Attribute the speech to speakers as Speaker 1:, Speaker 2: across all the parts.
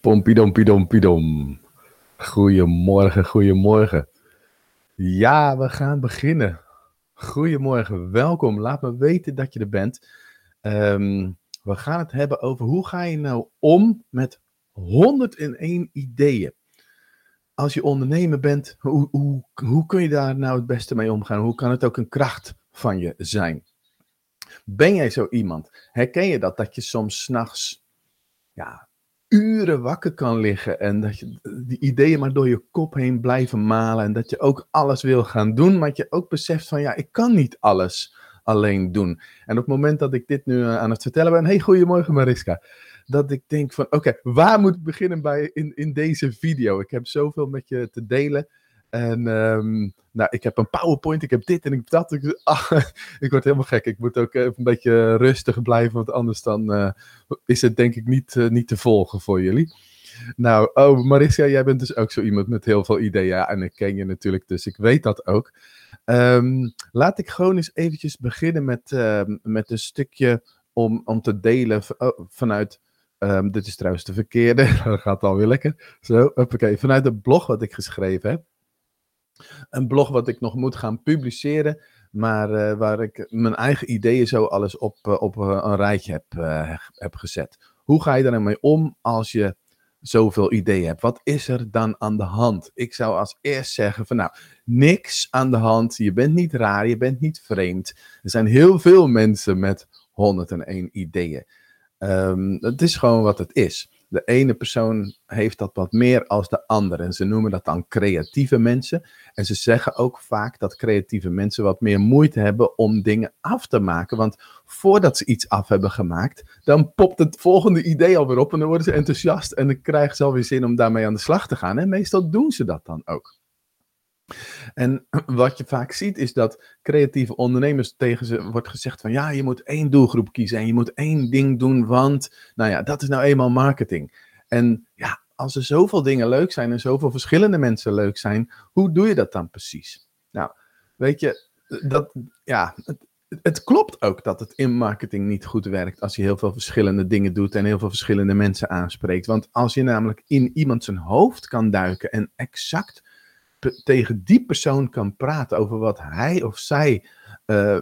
Speaker 1: Pompidom, Goedemorgen, goedemorgen. Ja, we gaan beginnen. Goedemorgen, welkom. Laat me weten dat je er bent. Ehm, we gaan het hebben over hoe ga je nou om met 101 ideeën. Als je ondernemer bent, hoe, hoe, hoe kun je daar nou het beste mee omgaan? Hoe kan het ook een kracht van je zijn? Ben jij zo iemand? Herken je dat? Dat je soms s'nachts ja, uren wakker kan liggen en dat je die ideeën maar door je kop heen blijven malen en dat je ook alles wil gaan doen, maar dat je ook beseft van ja, ik kan niet alles alleen doen. En op het moment dat ik dit nu eh, aan het vertellen ben, hey, goedemorgen Mariska, dat ik denk van oké, waar moet ik beginnen bij in, in deze video? Ik heb zoveel met je te delen. En um, nou, ik heb een PowerPoint, ik heb dit en ik heb dat. Ik, ah, ik word helemaal gek. Ik moet ook even een beetje rustig blijven, want anders dan uh, is het denk ik niet, uh, niet te volgen voor jullie. Nou, oh Marissa, jij bent dus ook zo iemand met heel veel ideeën. En ik ken je natuurlijk, dus ik weet dat ook. Um, laat ik gewoon eens eventjes beginnen met, uh, met een stukje om, om te delen oh, vanuit... Dit is trouwens de verkeerde, dat gaat alweer lekker. Zo, oké, vanuit het blog wat ik geschreven heb. Een blog wat ik nog moet gaan publiceren, maar uh, waar ik mijn eigen ideeën zo alles op, uh, op uh, een rijtje heb, heb gezet. Hoe ga je er nou mee om als je zoveel ideeën hebt? Wat is er dan aan de hand? Ik zou als eerst zeggen van nou, niks aan de hand. Je bent niet raar, je bent niet vreemd. Er zijn heel veel mensen met 101 ideeën. Um, het is gewoon wat het is. De ene persoon heeft dat wat meer als de andere. En ze noemen dat dan creatieve mensen. En ze zeggen ook vaak dat creatieve mensen wat meer moeite hebben om dingen af te maken. Want voordat ze iets af hebben gemaakt, dan popt het volgende idee alweer op. En dan worden ze enthousiast en dan krijgen ze alweer zin om daarmee aan de slag te gaan. En meestal doen ze dat dan ook. En wat je vaak ziet is dat creatieve ondernemers tegen ze wordt gezegd van ja, je moet één doelgroep kiezen en je moet één ding doen, want nou ja, dat is nou eenmaal marketing. En ja, als er zoveel dingen leuk zijn en zoveel verschillende mensen leuk zijn, hoe doe je dat dan precies? Nou, weet je, dat, ja, het, het klopt ook dat het in marketing niet goed werkt als je heel veel verschillende dingen doet en heel veel verschillende mensen aanspreekt. Want als je namelijk in iemand zijn hoofd kan duiken en exact tegen die persoon kan praten over wat hij of zij uh,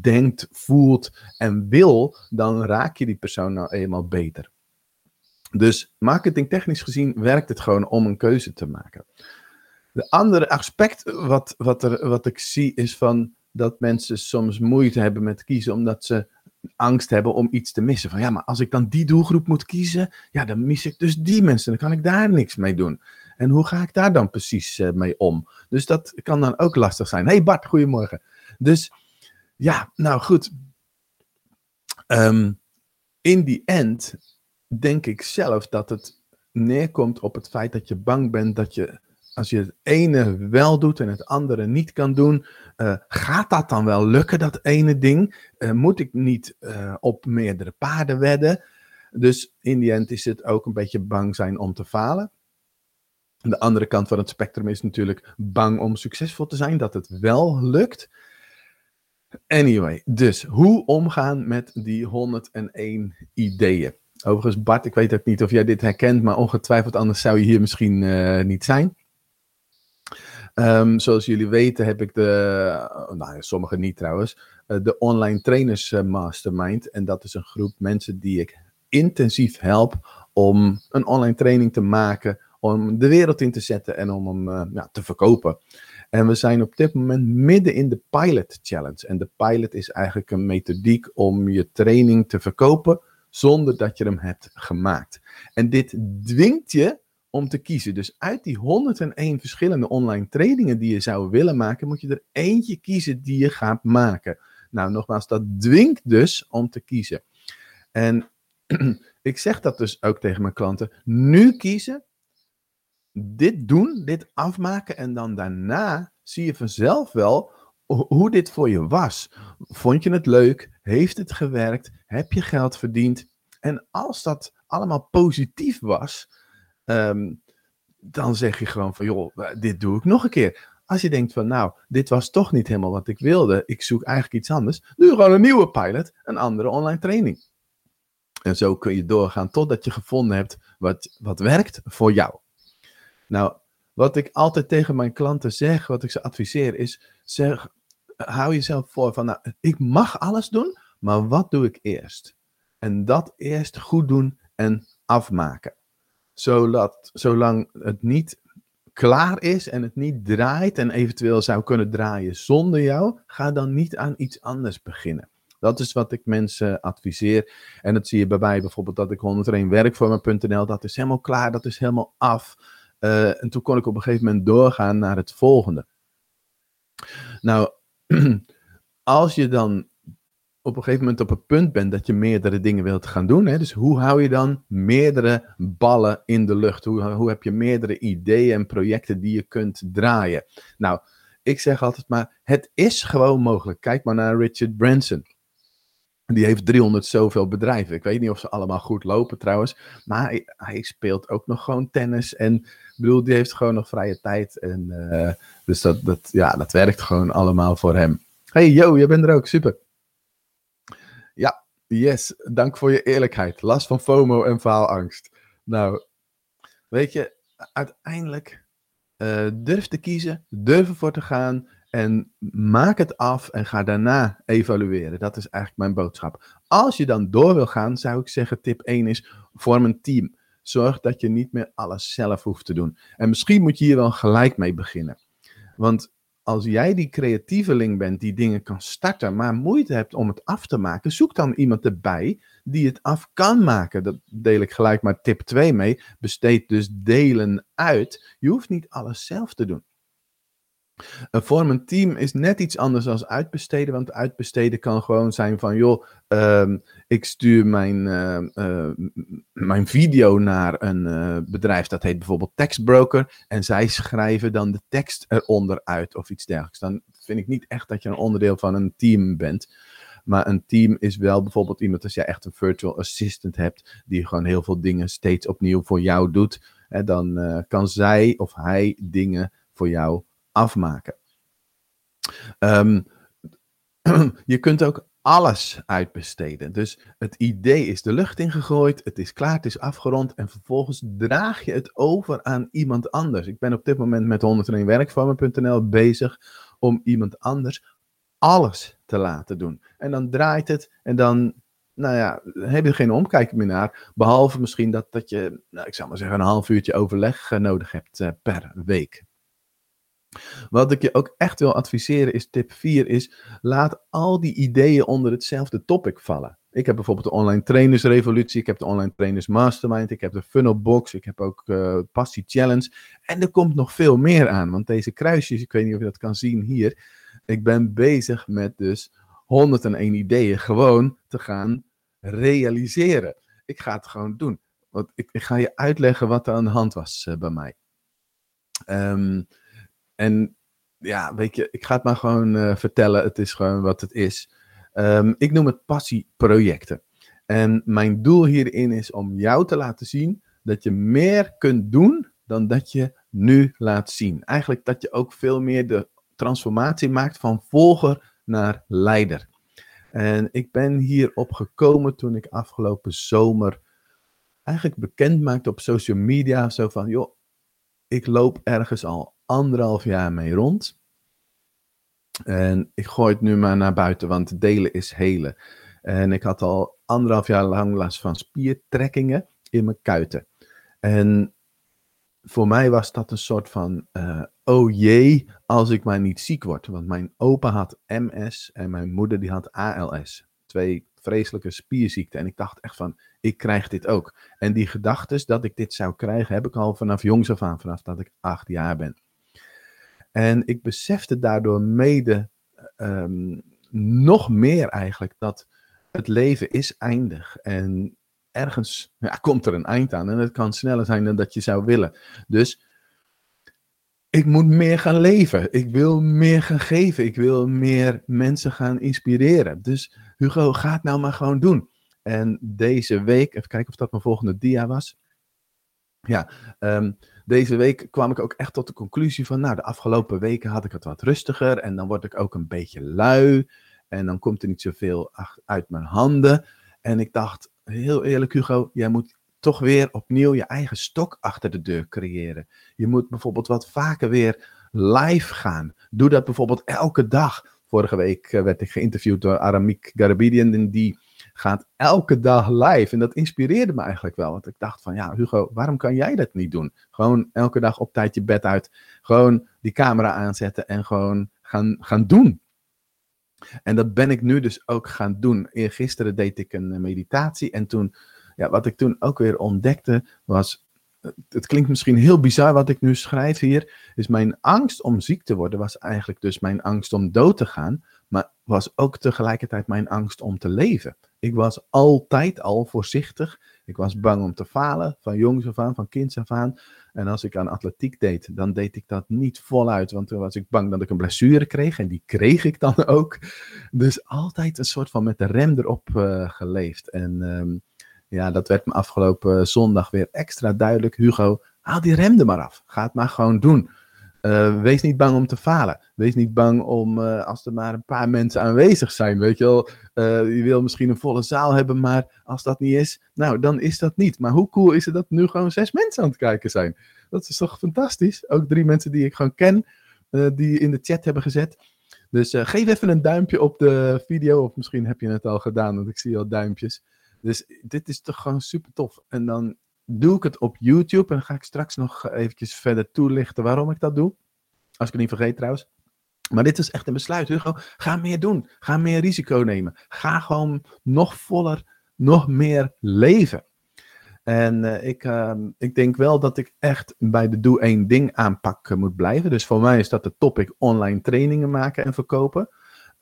Speaker 1: denkt, voelt en wil, dan raak je die persoon nou eenmaal beter. Dus marketingtechnisch gezien werkt het gewoon om een keuze te maken. De andere aspect wat, wat, er, wat ik zie is van dat mensen soms moeite hebben met kiezen omdat ze angst hebben om iets te missen. Van ja, maar als ik dan die doelgroep moet kiezen, ja, dan mis ik dus die mensen. Dan kan ik daar niks mee doen. En hoe ga ik daar dan precies uh, mee om? Dus dat kan dan ook lastig zijn. Hey Bart, goedemorgen. Dus ja, nou goed. Um, in die end denk ik zelf dat het neerkomt op het feit dat je bang bent dat je, als je het ene wel doet en het andere niet kan doen, uh, gaat dat dan wel lukken, dat ene ding? Uh, moet ik niet op meerdere paarden wedden? Dus in die end is het ook een beetje bang zijn om te falen. De andere kant van het spectrum is natuurlijk bang om succesvol te zijn, dat het wel lukt. Anyway, dus hoe omgaan met die 101 ideeën? Overigens, Bart, ik weet ook niet of jij dit herkent, maar ongetwijfeld anders zou je hier misschien uh, niet zijn. Um, zoals jullie weten heb ik de, nou sommigen niet trouwens, uh, de Online Trainers Mastermind. En dat is een groep mensen die ik intensief help om een online training te maken om de wereld in te zetten en om hem uh, ja, te verkopen. En we zijn op dit moment midden in de Pilot Challenge. En de Pilot is eigenlijk een methodiek om je training te verkopen zonder dat je hem hebt gemaakt. En dit dwingt je om te kiezen. Dus uit die 101 verschillende online trainingen die je zou willen maken, moet je er eentje kiezen die je gaat maken. Nou, nogmaals, dat dwingt dus om te kiezen. En ik zeg dat dus ook tegen mijn klanten. Nu kiezen dit doen, dit afmaken en dan daarna zie je vanzelf wel hoe dit voor je was. Vond je het leuk? Heeft het gewerkt? Heb je geld verdiend? En als dat allemaal positief was, um, dan zeg je gewoon van joh, dit doe ik nog een keer. Als je denkt van nou, dit was toch niet helemaal wat ik wilde, ik zoek eigenlijk iets anders, doe gewoon een nieuwe pilot, een andere online training. En zo kun je doorgaan totdat je gevonden hebt wat, wat werkt voor jou. Nou, wat ik altijd tegen mijn klanten zeg, wat ik ze adviseer, is zeg, hou jezelf voor van, nou, ik mag alles doen, maar wat doe ik eerst? En dat eerst goed doen en afmaken. Zodat, zolang het niet klaar is en het niet draait en eventueel zou kunnen draaien zonder jou, ga dan niet aan iets anders beginnen. Dat is wat ik mensen adviseer. En dat zie je bij mij bijvoorbeeld dat ik 101 werk voor. Dat is helemaal klaar, dat is helemaal af. Uh, en toen kon ik op een gegeven moment doorgaan naar het volgende. Nou, als je dan op een gegeven moment op het punt bent dat je meerdere dingen wilt gaan doen. Hè? Dus hoe hou je dan meerdere ballen in de lucht? Hoe, hoe heb je meerdere ideeën en projecten die je kunt draaien? Nou, ik zeg altijd maar, het is gewoon mogelijk. Kijk maar naar Richard Branson. Die heeft 300 zoveel bedrijven. Ik weet niet of ze allemaal goed lopen trouwens. Maar hij, speelt ook nog gewoon tennis. En ik bedoel, die heeft gewoon nog vrije tijd. En, uh, dus dat, dat, ja, dat werkt gewoon allemaal voor hem. Hey, yo, je bent er ook. Super. Ja, yes. Dank voor je eerlijkheid. Last van FOMO en faalangst. Nou, weet je, uiteindelijk uh, durf te kiezen, durf ervoor te gaan en maak het af en ga daarna evalueren. Dat is eigenlijk mijn boodschap. Als je dan door wil gaan, zou ik zeggen: tip 1 is: vorm een team. Zorg dat je niet meer alles zelf hoeft te doen. En misschien moet je hier wel gelijk mee beginnen. Want als jij die creatieveling bent die dingen kan starten, maar moeite hebt om het af te maken, zoek dan iemand erbij die het af kan maken. Dat deel ik gelijk maar tip 2 mee. Besteed dus delen uit. Je hoeft niet alles zelf te doen. Een een team is net iets anders dan uitbesteden. Want uitbesteden kan gewoon zijn van, joh, ehm, ik stuur mijn, uh, uh, mijn video naar een uh, bedrijf dat heet bijvoorbeeld Textbroker. En zij schrijven dan de tekst eronder uit of iets dergelijks. Dan vind ik niet echt dat je een onderdeel van een team bent. Maar een team is wel bijvoorbeeld iemand als jij echt een virtual assistant hebt, die gewoon heel veel dingen steeds opnieuw voor jou doet. Hè, dan kan zij of hij dingen voor jou afmaken. Um, je kunt ook alles uitbesteden. Dus het idee is de lucht ingegooid, het is klaar, het is afgerond en vervolgens draag je het over aan iemand anders. Ik ben op dit moment met 101 werkvormen.nl bezig om iemand anders alles te laten doen. En dan draait het en dan, nou ja, heb je geen omkijk meer naar. Behalve misschien dat, dat je, nou, ik zou maar zeggen, een half uurtje overleg nodig hebt uh, per week. Wat ik je ook echt wil adviseren is tip 4 is laat al die ideeën onder hetzelfde topic vallen. Ik heb bijvoorbeeld de online trainersrevolutie, ik heb de online trainers mastermind, ik heb de funnel box, ik heb ook uh, passie challenge en er komt nog veel meer aan, want deze kruisjes, ik weet niet of je dat kan zien hier, ik ben bezig met dus 101 ideeën gewoon te gaan realiseren. Ik ga het gewoon doen. Want ik, ik ga je uitleggen wat er aan de hand was uh, bij mij. Um, en ja, weet je, ik ga het maar gewoon uh, vertellen. Het is gewoon wat het is. Um, ik noem het passieprojecten. En mijn doel hierin is om jou te laten zien dat je meer kunt doen dan dat je nu laat zien. Eigenlijk dat je ook veel meer de transformatie maakt van volger naar leider. En ik ben hierop gekomen toen ik afgelopen zomer eigenlijk bekend maakte op social media. Zo van, joh, ik loop ergens al anderhalf jaar mee rond. En ik gooi het nu maar naar buiten, want delen is helen. En ik had al anderhalf jaar lang last van spiertrekkingen in mijn kuiten. En voor mij was dat een soort van, uh, oh jee, als ik maar niet ziek word. Want mijn opa had MS en mijn moeder die had ALS. Twee vreselijke spierziekten. En ik dacht echt van, ik krijg dit ook. En die gedachten dat ik dit zou krijgen, heb ik al vanaf jongs af aan, vanaf dat ik acht jaar ben. En ik besefte daardoor mede um, nog meer eigenlijk dat het leven is eindig. En ergens ja, komt er een eind aan. En het kan sneller zijn dan dat je zou willen. Dus ik moet meer gaan leven. Ik wil meer gaan geven. Ik wil meer mensen gaan inspireren. Dus Hugo, ga het nou maar gewoon doen. En deze week, even kijken of dat mijn volgende dia was. Ja, um, deze week kwam ik ook echt tot de conclusie van, nou, de afgelopen weken had ik het wat rustiger en dan word ik ook een beetje lui en dan komt er niet zoveel uit mijn handen. En ik dacht, heel eerlijk Hugo, jij moet toch weer opnieuw je eigen stok achter de deur creëren. Je moet bijvoorbeeld wat vaker weer live gaan. Doe dat bijvoorbeeld elke dag. Vorige week eh, werd ik geïnterviewd door Aramik Garabidian en die gaat elke dag live. En dat inspireerde me eigenlijk wel. Want ik dacht van, ja Hugo, waarom kan jij dat niet doen? Gewoon elke dag op tijd je bed uit. Gewoon die camera aanzetten en gewoon gaan, gaan doen. En dat ben ik nu dus ook gaan doen. Gisteren deed ik een eh, meditatie en toen, ja, wat ik toen ook weer ontdekte was, het klinkt misschien heel bizar wat ik nu schrijf hier, is mijn angst om ziek te worden was eigenlijk dus mijn angst om dood te gaan, maar was ook tegelijkertijd mijn angst om te leven. Ik was altijd al voorzichtig. Ik was bang om te falen, van jongs af aan, van kinds af aan. En als ik aan atletiek deed, dan deed ik dat niet voluit, want toen was ik bang dat ik een blessure kreeg. En die kreeg ik dan ook. Dus altijd een soort van met de rem erop uh, geleefd. En ehm, ja, dat werd me afgelopen zondag weer extra duidelijk. Hugo, haal die rem er maar af. Ga het maar gewoon doen. Uh, wees niet bang om te falen. Wees niet bang om, uh, als er maar een paar mensen aanwezig zijn, weet je wel. Uh, je wil misschien een volle zaal hebben, maar als dat niet is, nou, dan is dat niet. Maar hoe cool is het dat nu gewoon zes mensen aan het kijken zijn? Dat is toch fantastisch? Ook drie mensen die ik gewoon ken, die in de chat hebben gezet. Dus geef even een duimpje op de video, of misschien heb je het al gedaan, want ik zie al duimpjes. Dus dit is toch gewoon super tof. En dan doe ik het op YouTube. En ga ik straks nog eventjes verder toelichten waarom ik dat doe. Als ik het niet vergeet trouwens. Maar dit is echt een besluit, Hugo. Ga meer doen. Ga meer risico nemen. Ga gewoon nog voller, nog meer leven. En uh, ik, uh, ik denk wel dat ik echt bij de Doe één ding aanpak moet blijven. Dus voor mij is dat de topic online trainingen maken en verkopen.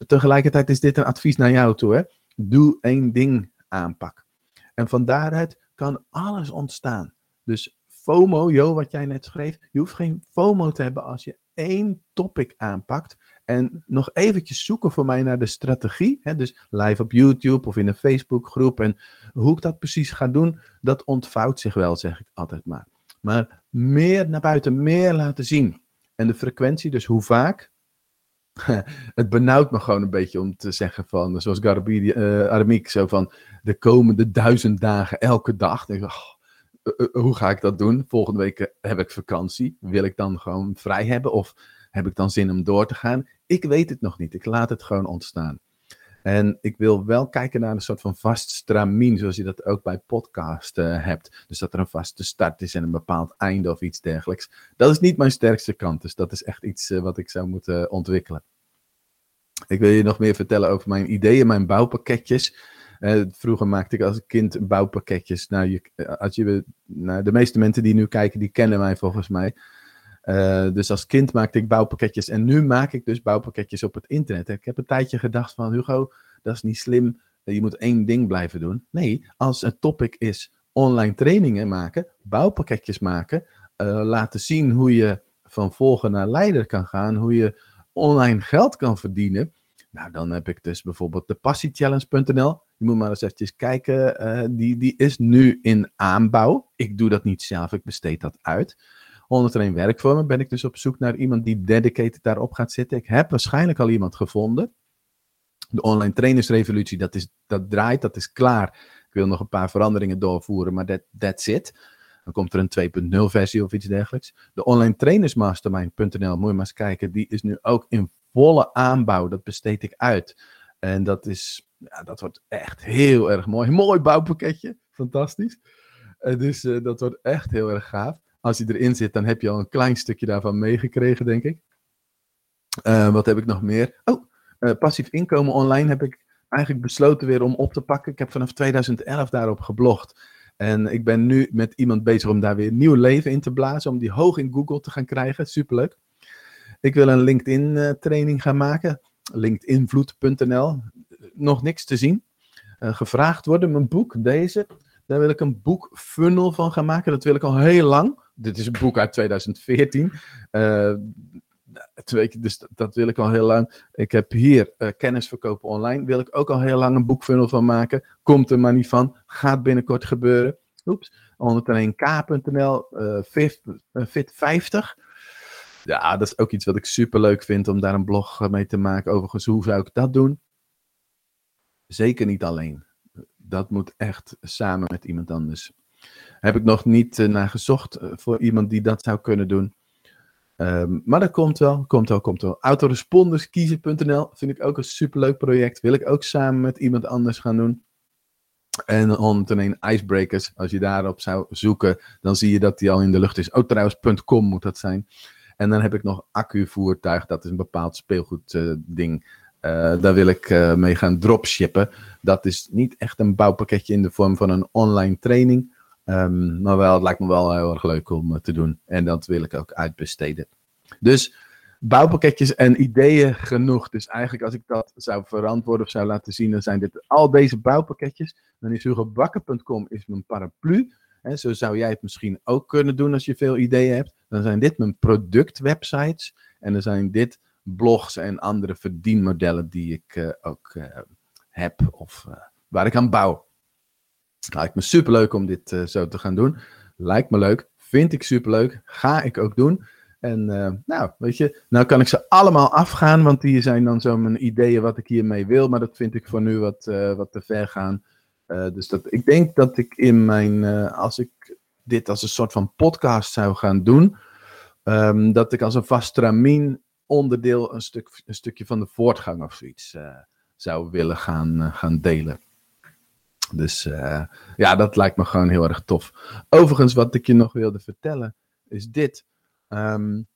Speaker 1: Tegelijkertijd is dit een advies naar jou toe. Hè? Doe één ding aanpak. En van daaruit kan alles ontstaan. Dus FOMO, Jo, wat jij net schreef, je hoeft geen FOMO te hebben als je één topic aanpakt. En nog eventjes zoeken voor mij naar de strategie. Hè, dus live op YouTube of in een Facebookgroep. En hoe ik dat precies ga doen, dat ontvouwt zich wel, zeg ik altijd maar. Maar meer naar buiten, meer laten zien. En de frequentie, dus hoe vaak. het benauwt me gewoon een beetje om te zeggen van, zoals Garabidi, uh, zo van de komende duizend dagen elke dag. Oh, eh, eh, hoe ga ik dat doen? Volgende week heb ik vakantie. Wil ik dan gewoon vrij hebben of heb ik dan zin om door te gaan? Ik weet het nog niet. Ik laat het gewoon ontstaan. En ik wil wel kijken naar een soort van vast stramien, zoals je dat ook bij podcast uh, hebt. Dus dat er een vaste start is en een bepaald einde of iets dergelijks. Dat is niet mijn sterkste kant, dus dat is echt iets uh, wat ik zou moeten ontwikkelen. Ik wil je nog meer vertellen over mijn ideeën, mijn bouwpakketjes. Vroeger maakte ik als kind bouwpakketjes. Nou, je, als je, nou, de meeste mensen die nu kijken, die kennen mij volgens mij. Uh, dus als kind maakte ik bouwpakketjes en nu maak ik dus bouwpakketjes op het internet. Ik heb een tijdje gedacht van Hugo, dat is niet slim. Je moet één ding blijven doen. Nee, als het topic is online trainingen maken, bouwpakketjes maken, uh, laten zien hoe je van volger naar leider kan gaan, hoe je online geld kan verdienen. Nou, dan heb ik dus bijvoorbeeld de passiechallenge.nl. Je moet maar eens eventjes kijken. Die, die is nu in aanbouw. Ik doe dat niet zelf, ik besteed dat uit. 101 werkvormen ben ik dus op zoek naar iemand die dedicated daarop gaat zitten. Ik heb waarschijnlijk al iemand gevonden. De online trainersrevolutie, dat, is, dat draait, dat is klaar. Ik wil nog een paar veranderingen doorvoeren, maar that, that's it. Dan komt er een 2.0 versie of iets dergelijks. De online trainersmastermind.nl, moet je maar eens kijken, die is nu ook in volle aanbouw. Dat besteed ik uit. En dat is, ja, dat wordt echt heel erg mooi. Mooi bouwpakketje, fantastisch. Uh, dus uh, dat wordt echt heel erg gaaf als hij erin zit, dan heb je al een klein stukje daarvan meegekregen, denk ik. Uh, wat heb ik nog meer? Oh, uh, passief inkomen online heb ik eigenlijk besloten weer om op te pakken. Ik heb vanaf 2011 daarop geblogd. En ik ben nu met iemand bezig om daar weer nieuw leven in te blazen. Om die hoog in Google te gaan krijgen. Superleuk. Ik wil een LinkedIn uh, training gaan maken. LinkedInvloed.nl. Nog niks te zien. gevraagd worden. Mijn boek, deze. Daar wil ik een boekfunnel van gaan maken. Dat wil ik al heel lang dit is een boek uit 2014. Uh, dus dat wil ik al heel lang. Ik heb hier uh, kennis verkopen online. Wil ik ook al heel lang een boekfunnel van maken. Komt er maar niet van. Gaat binnenkort gebeuren. Oeps. 101k.nl. Uh, fit, fit 50. Ja, dat is ook iets wat ik super leuk vind om daar een blog mee te maken. Overigens, hoe zou ik dat doen? Zeker niet alleen dat moet echt samen met iemand anders. Heb ik nog niet uh, naar gezocht uh, voor iemand die dat zou kunnen doen. Um, maar dat komt wel, komt wel, komt wel. Autoresponderskiezen.nl vind ik ook een superleuk project. Wil ik ook samen met iemand anders gaan doen. En 101 Icebreakers, als je daarop zou zoeken, dan zie je dat die al in de lucht is. Ook trouwens.com moet dat zijn. En dan heb ik nog accuvoertuig, dat is een bepaald speelgoed uh, ding. Daar wil ik mee gaan dropshippen. Dat is niet echt een bouwpakketje in de vorm van een online training. Um, maar wel, het lijkt me wel heel erg leuk om uh, te doen. En dat wil ik ook uitbesteden. Dus bouwpakketjes en ideeën genoeg. Dus eigenlijk als ik dat zou verantwoorden of zou laten zien, dan zijn dit al deze bouwpakketjes. Dan is hugobakken.com is mijn paraplu. En zo zou jij het misschien ook kunnen doen als je veel ideeën hebt. Dan zijn dit mijn productwebsites. En dan zijn dit blogs en andere verdienmodellen die ik uh, ook uh, heb of waar ik aan bouw. Lijkt me superleuk om dit zo te gaan doen. Lijkt me leuk. Vind ik superleuk. Ga ik ook doen. En nou, weet je, nou kan ik ze allemaal afgaan, want die zijn dan zo mijn ideeën wat ik hiermee wil. Maar dat vind ik voor nu wat, wat te ver gaan. dus dat, ik denk dat ik in mijn, als ik dit als een soort van podcast zou gaan doen, um, dat ik als een vast tramien onderdeel een, stuk, een stukje van de voortgang of zoiets zou willen gaan, gaan delen. Dus uh, ja, dat lijkt me gewoon heel erg tof. Overigens, wat ik je nog wilde vertellen, is dit. Um,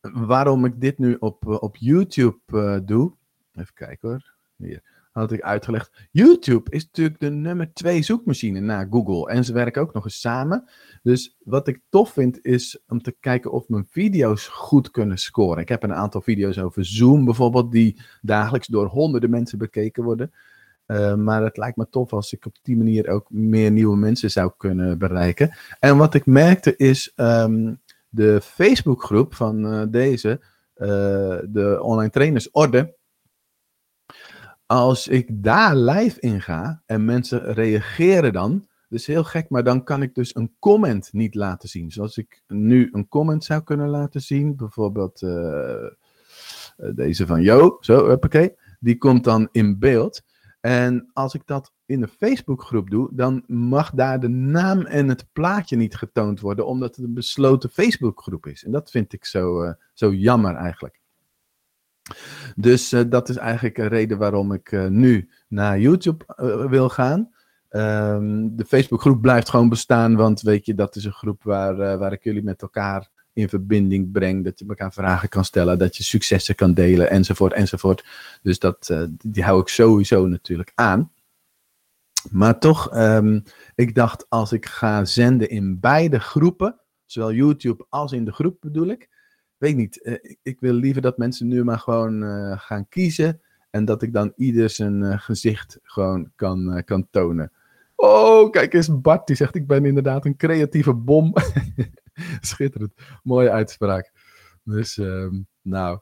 Speaker 1: waarom ik dit nu op, op YouTube doe. Even kijken hoor. Hier had ik uitgelegd. YouTube is natuurlijk de nummer twee zoekmachine na Google. En ze werken ook nog eens samen. Dus wat ik tof vind is om te kijken of mijn video's goed kunnen scoren. Ik heb een aantal video's over Zoom bijvoorbeeld, die dagelijks door honderden mensen bekeken worden. Uh, maar het lijkt me tof als ik op die manier ook meer nieuwe mensen zou kunnen bereiken. En wat ik merkte is um, de Facebookgroep van uh, deze, uh, de Online Trainers Orde als ik daar live in ga en mensen reageren dan, dus heel gek, maar dan kan ik dus een comment niet laten zien. Zoals ik nu een comment zou kunnen laten zien, bijvoorbeeld deze van Jo, zo, oké, die komt dan in beeld. En als ik dat in de Facebookgroep doe, dan mag daar de naam en het plaatje niet getoond worden, omdat het een besloten Facebookgroep is. En dat vind ik zo, uh, zo jammer eigenlijk. Dus uh, dat is eigenlijk een reden waarom ik uh, nu naar YouTube wil gaan. Um, de Facebookgroep blijft gewoon bestaan, want weet je, dat is een groep waar, waar ik jullie met elkaar in verbinding breng. Dat je elkaar vragen kan stellen, dat je successen kan delen, enzovoort, enzovoort. Dus dat, die hou ik sowieso natuurlijk aan. Maar toch, um, ik dacht als ik ga zenden in beide groepen, zowel YouTube als in de groep bedoel ik, weet niet, uh, ik, wil liever dat mensen nu maar gewoon uh, gaan kiezen. En dat ik dan ieder zijn gezicht gewoon kan, kan tonen. Oh, kijk eens, Bart die zegt: Ik ben inderdaad een creatieve bom. Schitterend. Mooie uitspraak. Dus, um, nou,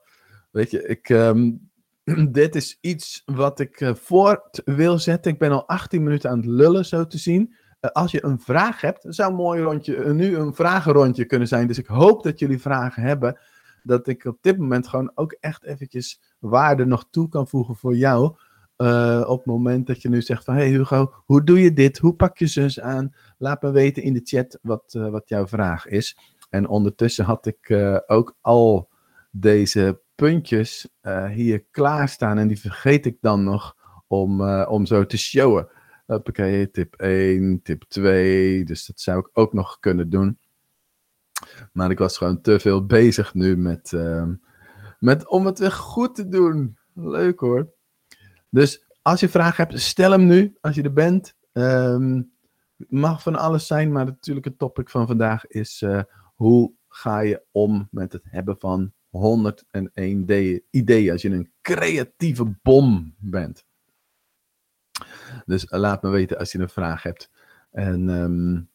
Speaker 1: weet je, ik. Um, dit is iets wat ik voort wil zetten. Ik ben al 18 minuten aan het lullen, zo te zien. als je een vraag hebt, zou een mooi rondje, nu een vragenrondje kunnen zijn. Dus ik hoop dat jullie vragen hebben dat ik op dit moment gewoon ook echt eventjes waarde nog toe kan voegen voor jou. Uh, op het moment dat je nu zegt van, hey Hugo, hoe doe je dit? Hoe pak je zus aan? Laat me weten in de chat wat, uh, wat jouw vraag is. En ondertussen had ik uh, ook al deze puntjes hier klaarstaan en die vergeet ik dan nog om, om zo te showen. Oké, tip 1, tip 2, dus dat zou ik ook nog kunnen doen. Maar ik was gewoon te veel bezig nu met, met om het weer goed te doen. Leuk hoor. Dus als je vragen hebt, stel hem nu als je er bent. Um, mag van alles zijn, maar natuurlijk het topic van vandaag is uh, hoe ga je om met het hebben van 101 ideeën als je een creatieve bom bent. Dus laat me weten als je een vraag hebt. En um,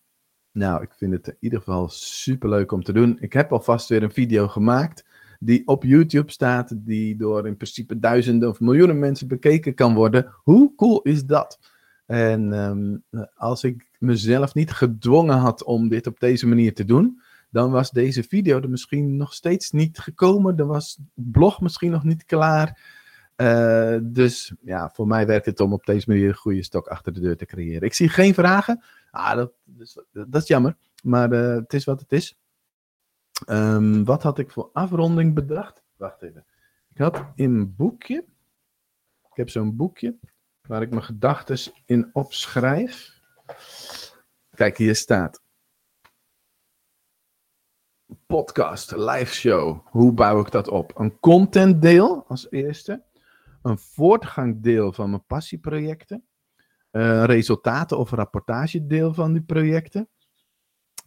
Speaker 1: nou, ik vind het in ieder geval super leuk om te doen. Ik heb alvast weer een video gemaakt die op YouTube staat, die door in principe duizenden of miljoenen mensen bekeken kan worden. Hoe cool is dat? En um, als ik mezelf niet gedwongen had om dit op deze manier te doen, dan was deze video er misschien nog steeds niet gekomen. Dan was het blog misschien nog niet klaar. Uh, dus ja, voor mij werkt het om op deze manier een goede stok achter de deur te creëren. Ik zie geen vragen. Ah, dat, dat, dat is jammer, maar uh, het is wat het is. Um, wat had ik voor afronding bedacht? Wacht even. Ik had in een boekje. Ik heb zo'n boekje waar ik mijn gedachten in opschrijf. Kijk, hier staat. Podcast, live show. Hoe bouw ik dat op? Een contentdeel als eerste. Een voortgangdeel van mijn passieprojecten. Uh, resultaten of rapportagedeel van die projecten.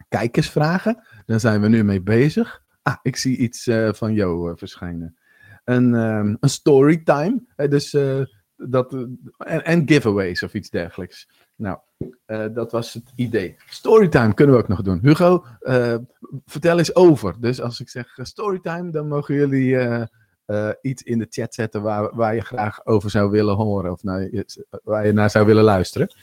Speaker 1: Kijkersvragen. Daar zijn we nu mee bezig. Ah, ik zie iets uh, van jou uh, verschijnen. Een, um, een storytime. dus dat, en, en giveaways of iets dergelijks. Nou, dat was het idee. Storytime kunnen we ook nog doen. Hugo, vertel eens over. Dus als ik zeg storytime, dan mogen jullie iets in de chat zetten waar, waar je graag over zou willen horen. Of naar, waar je naar zou willen luisteren.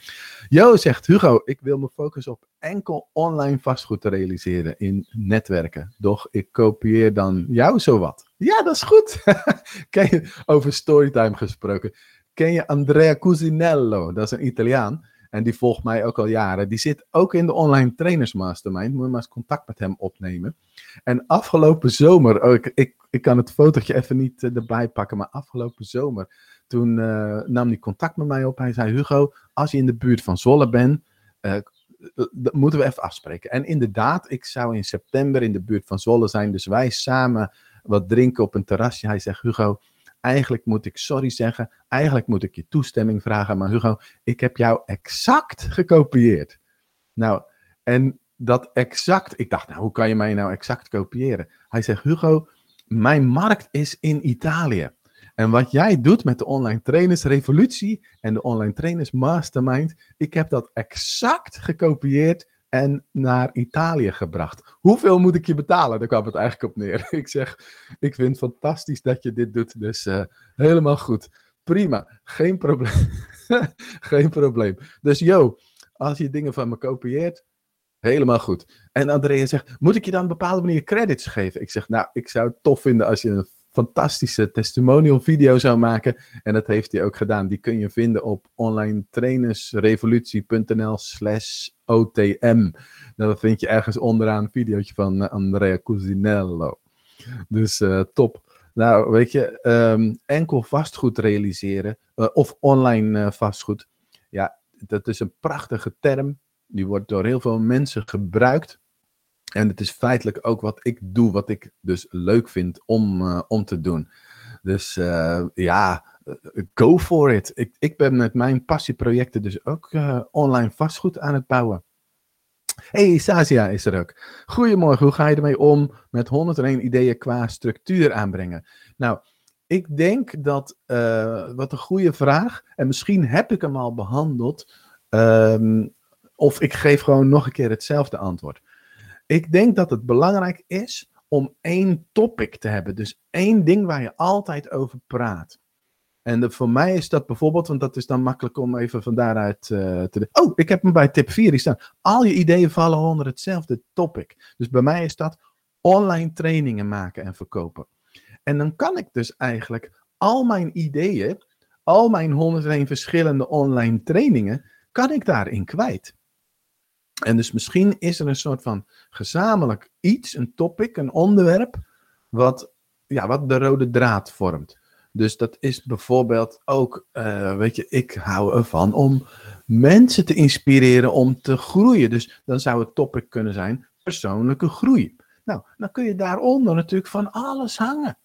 Speaker 1: Jo zegt, Hugo, ik wil me focussen op enkel online vastgoed te realiseren in netwerken. Doch ik kopieer dan jou zowat. Ja, dat is goed. Kijk, over storytime gesproken. Ken je Andrea Cusinello? Dat is een Italiaan. En die volgt mij ook al jaren. Die zit ook in de online trainers mastermind. Moet je maar eens contact met hem opnemen. En afgelopen zomer, oh, ik, ik, kan het fotootje even niet uh, erbij pakken, maar afgelopen zomer, toen uh, nam hij contact met mij op. Hij zei, Hugo, als je in de buurt van Zolle bent, dat moeten we even afspreken. En inderdaad, ik zou in september in de buurt van Zolle zijn. Dus wij samen wat drinken op een terrasje. Hij zegt, Hugo, Eigenlijk moet ik sorry zeggen. Eigenlijk moet ik je toestemming vragen. Maar Hugo, ik heb jou exact gekopieerd. Nou, en dat exact. Ik dacht, nou, hoe kan je mij nou exact kopiëren? Hij zegt, Hugo, mijn markt is in Italië. En wat jij doet met de online trainers revolutie en de online trainers mastermind, ik heb dat exact gekopieerd en naar Italië gebracht. Hoeveel moet ik je betalen? Daar kwam het eigenlijk op neer. Ik zeg, ik vind het fantastisch dat je dit doet, dus uh, helemaal goed. Prima, geen probleem. geen probleem. Dus yo, als je dingen van me kopieert, helemaal goed. En Andrea zegt, moet ik je dan op een bepaalde manier credits geven? Ik zeg, nou, ik zou het tof vinden als je een fantastische testimonial video zou maken. En dat heeft hij ook gedaan. Die kun je vinden op onlinetrainersrevolutie.nl slash OTM. Nou, dat vind je ergens onderaan een van uh, Andrea Cusinello. Dus uh, top. Nou, weet je, um, enkel vastgoed realiseren uh, of online vastgoed. Ja, dat is een prachtige term. Die wordt door heel veel mensen gebruikt. En het is feitelijk ook wat ik doe, wat ik dus leuk vind om, uh, om te doen. Dus uh, ja, go for it. Ik, ik ben met mijn passieprojecten dus ook online vastgoed aan het bouwen. Hey, Sasia is er ook. Goedemorgen, hoe ga je ermee om met 101 ideeën qua structuur aanbrengen? Nou, ik denk dat, wat een goede vraag, en misschien heb ik hem al behandeld, um, of ik geef gewoon nog een keer hetzelfde antwoord. Ik denk dat het belangrijk is om één topic te hebben. Dus één ding waar je altijd over praat. En voor mij is dat bijvoorbeeld, want dat is dan makkelijk om even van daaruit uh, te. Oh, ik heb hem bij tip 4 staan. Al je ideeën vallen onder hetzelfde topic. Dus bij mij is dat online trainingen maken en verkopen. En dan kan ik dus eigenlijk al mijn ideeën, al mijn 101 verschillende online trainingen, kan ik daarin kwijt. En dus misschien is er een soort van gezamenlijk iets, een topic, een onderwerp, wat, ja, wat de rode draad vormt. Dus dat is bijvoorbeeld ook, uh, weet je, ik hou ervan om mensen te inspireren om te groeien. Dus dan zou het topic kunnen zijn persoonlijke groei. Nou, dan kun je daaronder natuurlijk van alles hangen.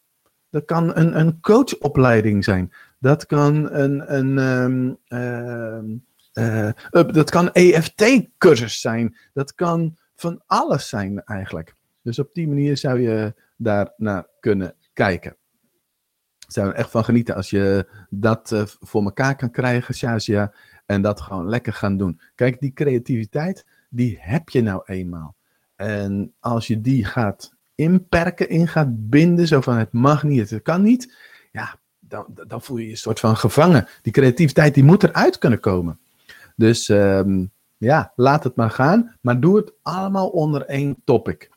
Speaker 1: Dat kan een, een coachopleiding zijn. Dat kan een, een um, uh, uh, dat kan EFT-cursus zijn. Dat kan van alles zijn eigenlijk. Dus op die manier zou je daar naar kunnen kijken. Zou er echt van genieten als je dat uh, voor elkaar kan krijgen, Shazia. En dat gewoon lekker gaan doen. Kijk, die creativiteit, die heb je nou eenmaal. En als je die gaat inperken, in gaat binden, zo van het mag niet, het kan niet. Ja, dan, dan voel je je een soort van gevangen. Die creativiteit, die moet eruit kunnen komen. Dus um, ja, laat het maar gaan. Maar doe het allemaal onder één topic.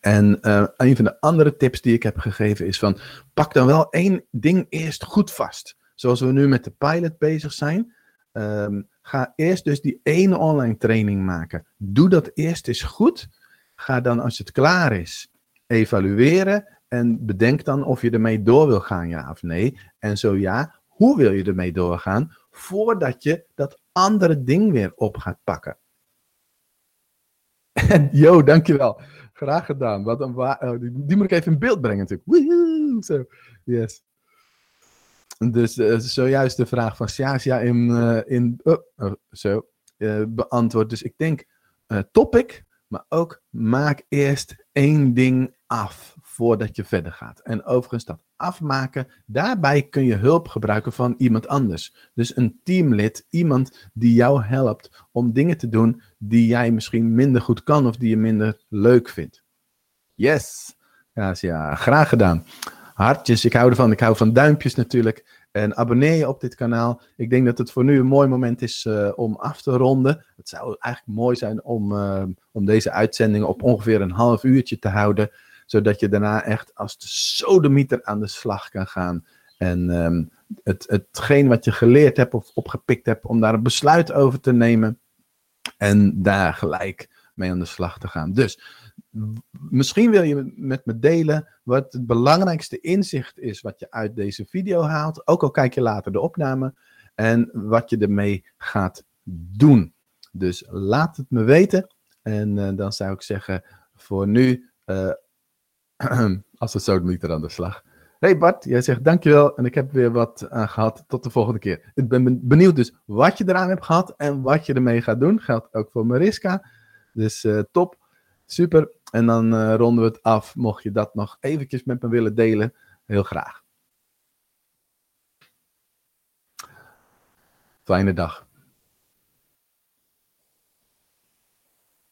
Speaker 1: En uh, een van de andere tips die ik heb gegeven is van pak dan wel één ding eerst goed vast. Zoals we nu met de pilot bezig zijn. Um, ga eerst dus die ene online training maken. Doe dat eerst eens goed. Ga dan als het klaar is evalueren en bedenk dan of je ermee door wil gaan, ja of nee. En zo ja, hoe wil je ermee doorgaan voordat je dat andere ding weer op gaat pakken. En yo, dankjewel. Graag gedaan. Wat een oh, die, moet ik even in beeld brengen natuurlijk. Zo, yes. Dus uh, zojuist de vraag van Sjasia in, uh, in oh, oh, zo, uh, beantwoord. Dus ik denk topic, maar ook maak eerst één ding af voordat je verder gaat. En overigens dat afmaken, daarbij kun je hulp gebruiken van iemand anders. Dus een teamlid, iemand die jou helpt om dingen te doen die jij misschien minder goed kan of die je minder leuk vindt. Yes, ja, graag gedaan. Hartjes, ik hou ervan. Ik hou van duimpjes natuurlijk. En abonneer je op dit kanaal. Ik denk dat het voor nu een mooi moment is uh, om af te ronden. Het zou eigenlijk mooi zijn om, uh, om deze uitzending op ongeveer een half uurtje te houden zodat je daarna echt als de sodemieter aan de slag kan gaan. En um, het, hetgeen wat je geleerd hebt of opgepikt hebt, om daar een besluit over te nemen. En daar gelijk mee aan de slag te gaan. Dus misschien wil je met me delen wat het belangrijkste inzicht is wat je uit deze video haalt. Ook al kijk je later de opname. En wat je ermee gaat doen. Dus laat het me weten. En uh, dan zou ik zeggen, voor nu uh, als het zo niet er aan de slag. Hey Bart, jij zegt dankjewel en ik heb weer wat aan gehad. Tot de volgende keer. Ik ben benieuwd dus wat je eraan hebt gehad en wat je ermee gaat doen. Geldt ook voor Mariska. Dus uh, top, super. En dan uh, ronden we het af. Mocht je dat nog eventjes met me willen delen, heel graag. Fijne dag.